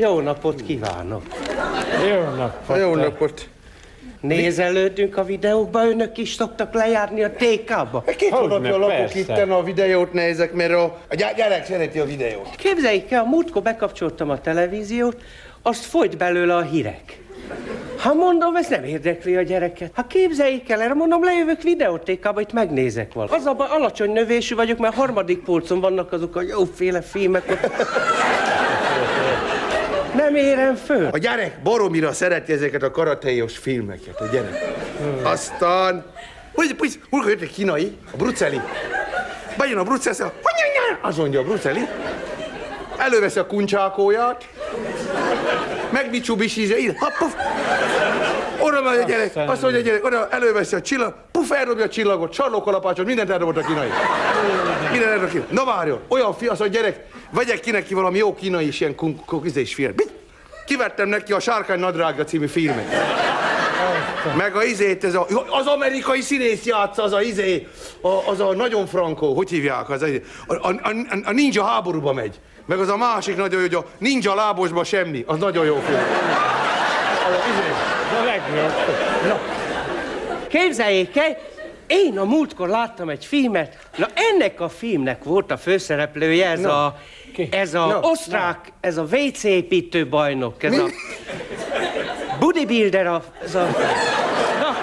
Jó napot kívánok! Jó napot! Jó napot! Nézelődünk a videókba, önök is szoktak lejárni a TK-ba. Két Hogyne, hónapja lakok itten, a videót nézek, mert a, a gy- gyerek szereti a videót. Képzeljék el, a múltkor bekapcsoltam a televíziót, azt folyt belőle a hírek. Ha mondom, ez nem érdekli a gyereket. Ha képzeljék el, erre mondom, lejövök videótékába, itt megnézek valamit. Az a baj, alacsony növésű vagyok, mert harmadik polcon vannak azok a jóféle filmek ott. Nem érem föl. A gyerek baromira szereti ezeket a karatéjos filmeket, a gyerek. Aztán... Hogy, hogy, hogy jött egy kínai, a Bruceli. Bejön a Bruceli, azt mondja, a Bruceli. Előveszi a kuncsákóját, megbicsubisízja, így, ha, puf. Oda megy a gyerek, azt mondja a gyerek, oda előveszi a csillag, puf, eldobja a csillagot, sarlókalapácsot, mindent eldobott a kínai. Minden a kínai. Na várjon, olyan fi, az a gyerek, vegyek ki neki valami jó kínai is ilyen kun- kun- izés film. Mit? Kivettem neki a Sárkány nadrága című filmet. Meg a izét, ez a, az amerikai színész játsza, az a izé, a, az a nagyon frankó, hogy hívják, az a, a, a, a, ninja háborúba megy. Meg az a másik nagyon jó, hogy a ninja lábosba semmi, az nagyon jó film. Az a izé. A legjobb. Képzeljék el, én a múltkor láttam egy filmet, na ennek a filmnek volt a főszereplője, ez Na, a, ki? ez a Na, osztrák, ez a WC építő bajnok, ez a bodybuilder, a, ez a na,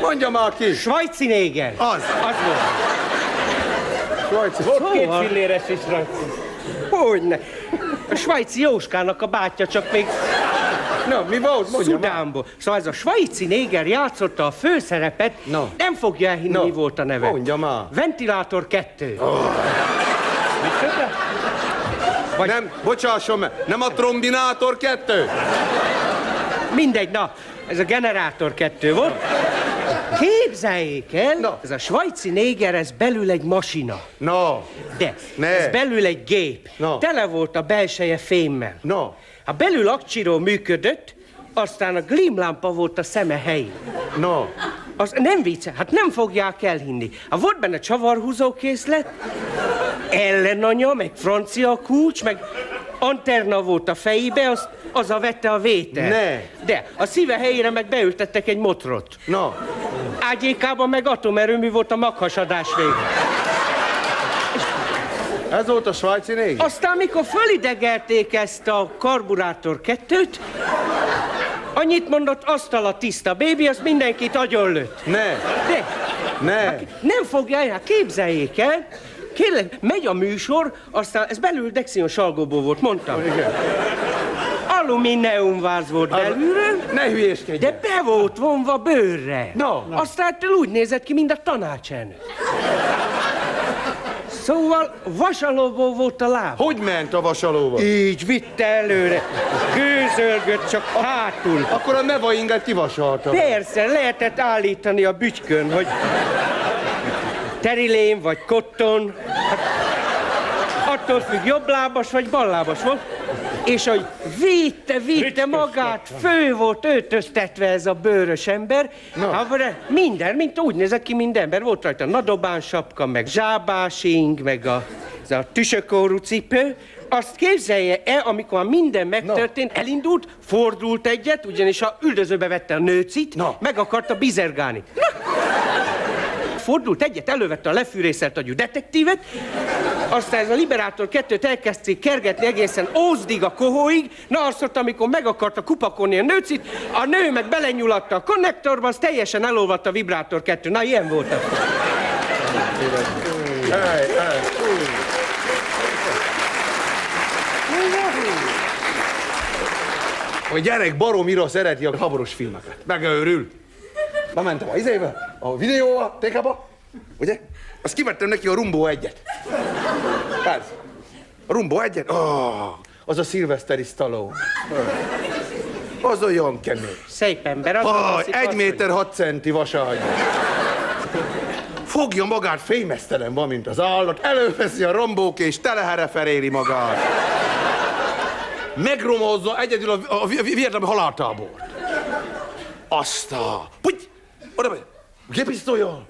Mondja már ki! svajci néger. Az. Az volt. Svájci. Volt két filléres is rajta. Hogyne. A svájci Jóskának a bátyja, csak még Na, mi volt? Mondja. Szudánból. Szóval ez a svájci néger játszotta a főszerepet, Na. nem fogja elhinni, Na, mi volt a neve. mondja már. Ventilátor 2. Vagy... Nem, bocsásson meg, nem a trombinátor kettő? Mindegy, na, ez a generátor 2 volt. Képzeljék el, Na. ez a svájci néger, ez belül egy masina. Na, De, Ne. ez belül egy gép. Na. Tele volt a belseje fémmel. na, Ha belül akcsiró működött, aztán a glimlámpa volt a szeme helyén. na. Az nem vicce, hát nem fogják elhinni. Ha volt benne csavarhúzókészlet, ellenanya, meg francia kulcs, meg anterna volt a fejébe, az, az a vette a vétel. Ne. De a szíve helyére meg beültettek egy motrot. Na, Ágyékában meg atomerőmű volt a maghasadás vége. ez volt a svájci négy? Aztán, mikor fölidegelték ezt a karburátor kettőt, annyit mondott, asztal a tiszta bébi, az mindenkit agyonlőtt. Ne, De ne. Nem fogja el, hát képzeljék el, Kérlek, megy a műsor, aztán ez belül Dexion salgóból volt, mondtam. Igen. Alumíniumváz volt belülről, Ne hülyéskedj. de be volt vonva bőrre. Na. Aztán ettől úgy nézett ki, mint a tanácselnök. Szóval vasalóból volt a láb. Hogy ment a vasalóval? Így vitte előre. Gőzölgött csak hátul. Akkor a nevainget kivasalta. Persze, lehetett állítani a bütykön, hogy terilén vagy kotton. Hát, attól függ, jobblábas vagy ballábas volt. És hogy vitte, vitte magát, fő volt öltöztetve ez a bőrös ember. Na. Na. minden, mint úgy nézett ki, mint ember. Volt rajta nadobán sapka, meg zsábásing, meg a, ez a tüsökórú cipő. Azt képzelje el, amikor minden megtörtént, elindult, fordult egyet, ugyanis a üldözőbe vette a nőcit, Na. meg akarta bizergálni. Na. Fordult egyet, elővette a lefűrészelt agyú detektívet, aztán ez a Liberátor kettőt elkezdték kergetni egészen Ózdig a kohóig, na azt ott, amikor meg akarta kupakolni a nőcit, a nő meg belenyulatta a konnektorba, az teljesen elolvadt a Vibrátor kettő. Na, ilyen volt. ej. A gyerek baromira szereti a haboros filmeket. Megőrül. Bementem a izébe, a videóba, tékába, ugye? Azt kivettem neki a Rumbo egyet. Persze. A Rumbo egyet? Oh, az a Sylvester Stallone. Az olyan kemény. Szép ember. Az alszik, egy méter hat centi vaságy. Fogja magát, fémesztelen van, mint az állat, előveszi a rombók és telehereferéli magát. Megromozza egyedül a, a, a vietnami haláltábort. Azt a... Puty! Oda megy! Gépisztolyal!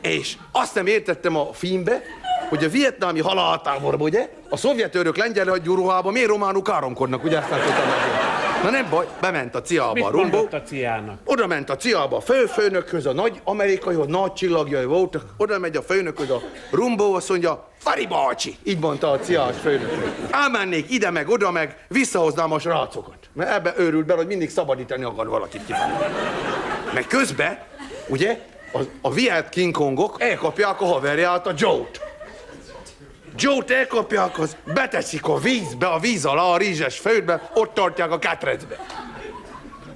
És azt nem értettem a filmbe, hogy a vietnámi haláltáborban, ugye, a szovjet őrök lengyel hagyjú ruhában miért románul káromkodnak, ugye ezt nem tudtam. Na nem baj, bement a ciába a rumbó. a ciának? Oda ment a ciába a főfőnökhöz, a nagy amerikai, hogy nagy csillagjai voltak, oda megy a főnökhöz a rumbó, azt mondja, Fari bácsi, így mondta a ciás főnök. Elmennék ide meg, oda meg, visszahoznám a srácokat. Mert ebbe őrült be, hogy mindig szabadítani akar valakit kifelé. Meg közben, ugye, a, a Viet King Kongok elkapják a haverját, a Joe-t. Joe-t elkapják, az beteszik a vízbe, a víz alá, a rizses földbe, ott tartják a ketrecbe.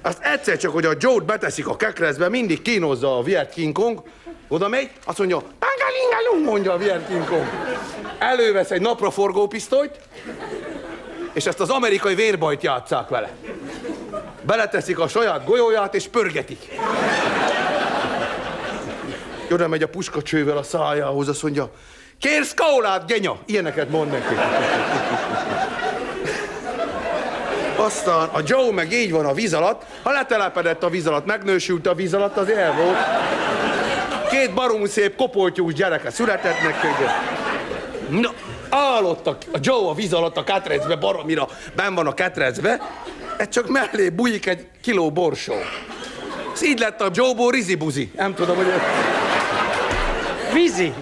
Azt egyszer csak, hogy a Joe-t beteszik a kekrezbe, mindig kínozza a Viet King Kong, oda megy, azt mondja, pangalingalung, mondja a Viet King Kong. Elővesz egy napraforgó pisztolyt, és ezt az amerikai vérbajt játszák vele. Beleteszik a saját golyóját, és pörgetik. Oda megy a puskacsővel a szájához, azt mondja, kérsz kólát, genya! Ilyeneket mond neki. Aztán a Joe meg így van a víz alatt, ha letelepedett a víz alatt, megnősült a víz alatt, az el volt. Két barom szép kopoltyús gyereke született neki. Na, állott a, a Joe a víz alatt a ketrecbe, baromira ben van a ketrecbe, ez csak mellé bujik egy kiló borsó. Ez így lett a Joe-ból rizibuzi. Nem tudom, hogy... Vízi.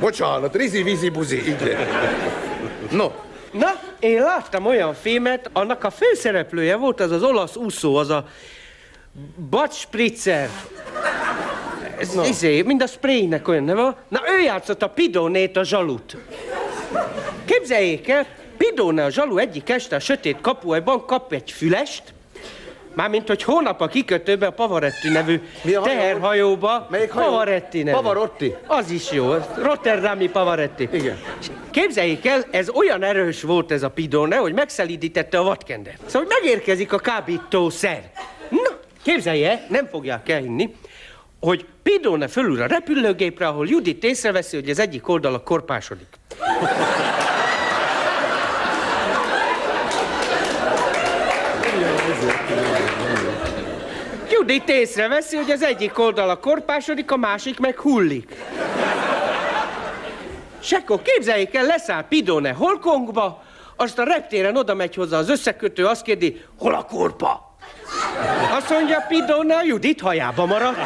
Bocsánat, rizi, vizi, buzi, így lett. No, Na, én láttam olyan filmet, annak a főszereplője volt az az olasz úszó, az a Bud Spritzer. Ez no. izé, mind a spraynek olyan neve. Na, ő játszott a Pidonét, a zsalut. Képzeljék el, Pidone a zsalu egyik este a sötét kapuajban kap egy fülest, Mármint, hogy hónap a kikötőbe a Pavaretti nevű Mi a hajó? teherhajóba. Melyik hajó? Pavaretti nevű. Pavarotti? Az is jó, Rotterdami Pavaretti. Igen. Képzeljék el, ez olyan erős volt ez a pidone, hogy megszelídítette a vadkendert. Szóval hogy megérkezik a kábítószer. Na, képzelje, el, nem fogják elhinni, hogy Pidone fölül a repülőgépre, ahol Judit észreveszi, hogy az egyik oldala korpásodik. Judit észreveszi, hogy az egyik oldala korpásodik, a másik meg hullik. És akkor képzeljék el, leszáll Pidone Holkongba, azt a reptéren oda megy hozzá az összekötő, azt kérdi, hol a korpa? Azt mondja Pidone, a Judit hajába maradt.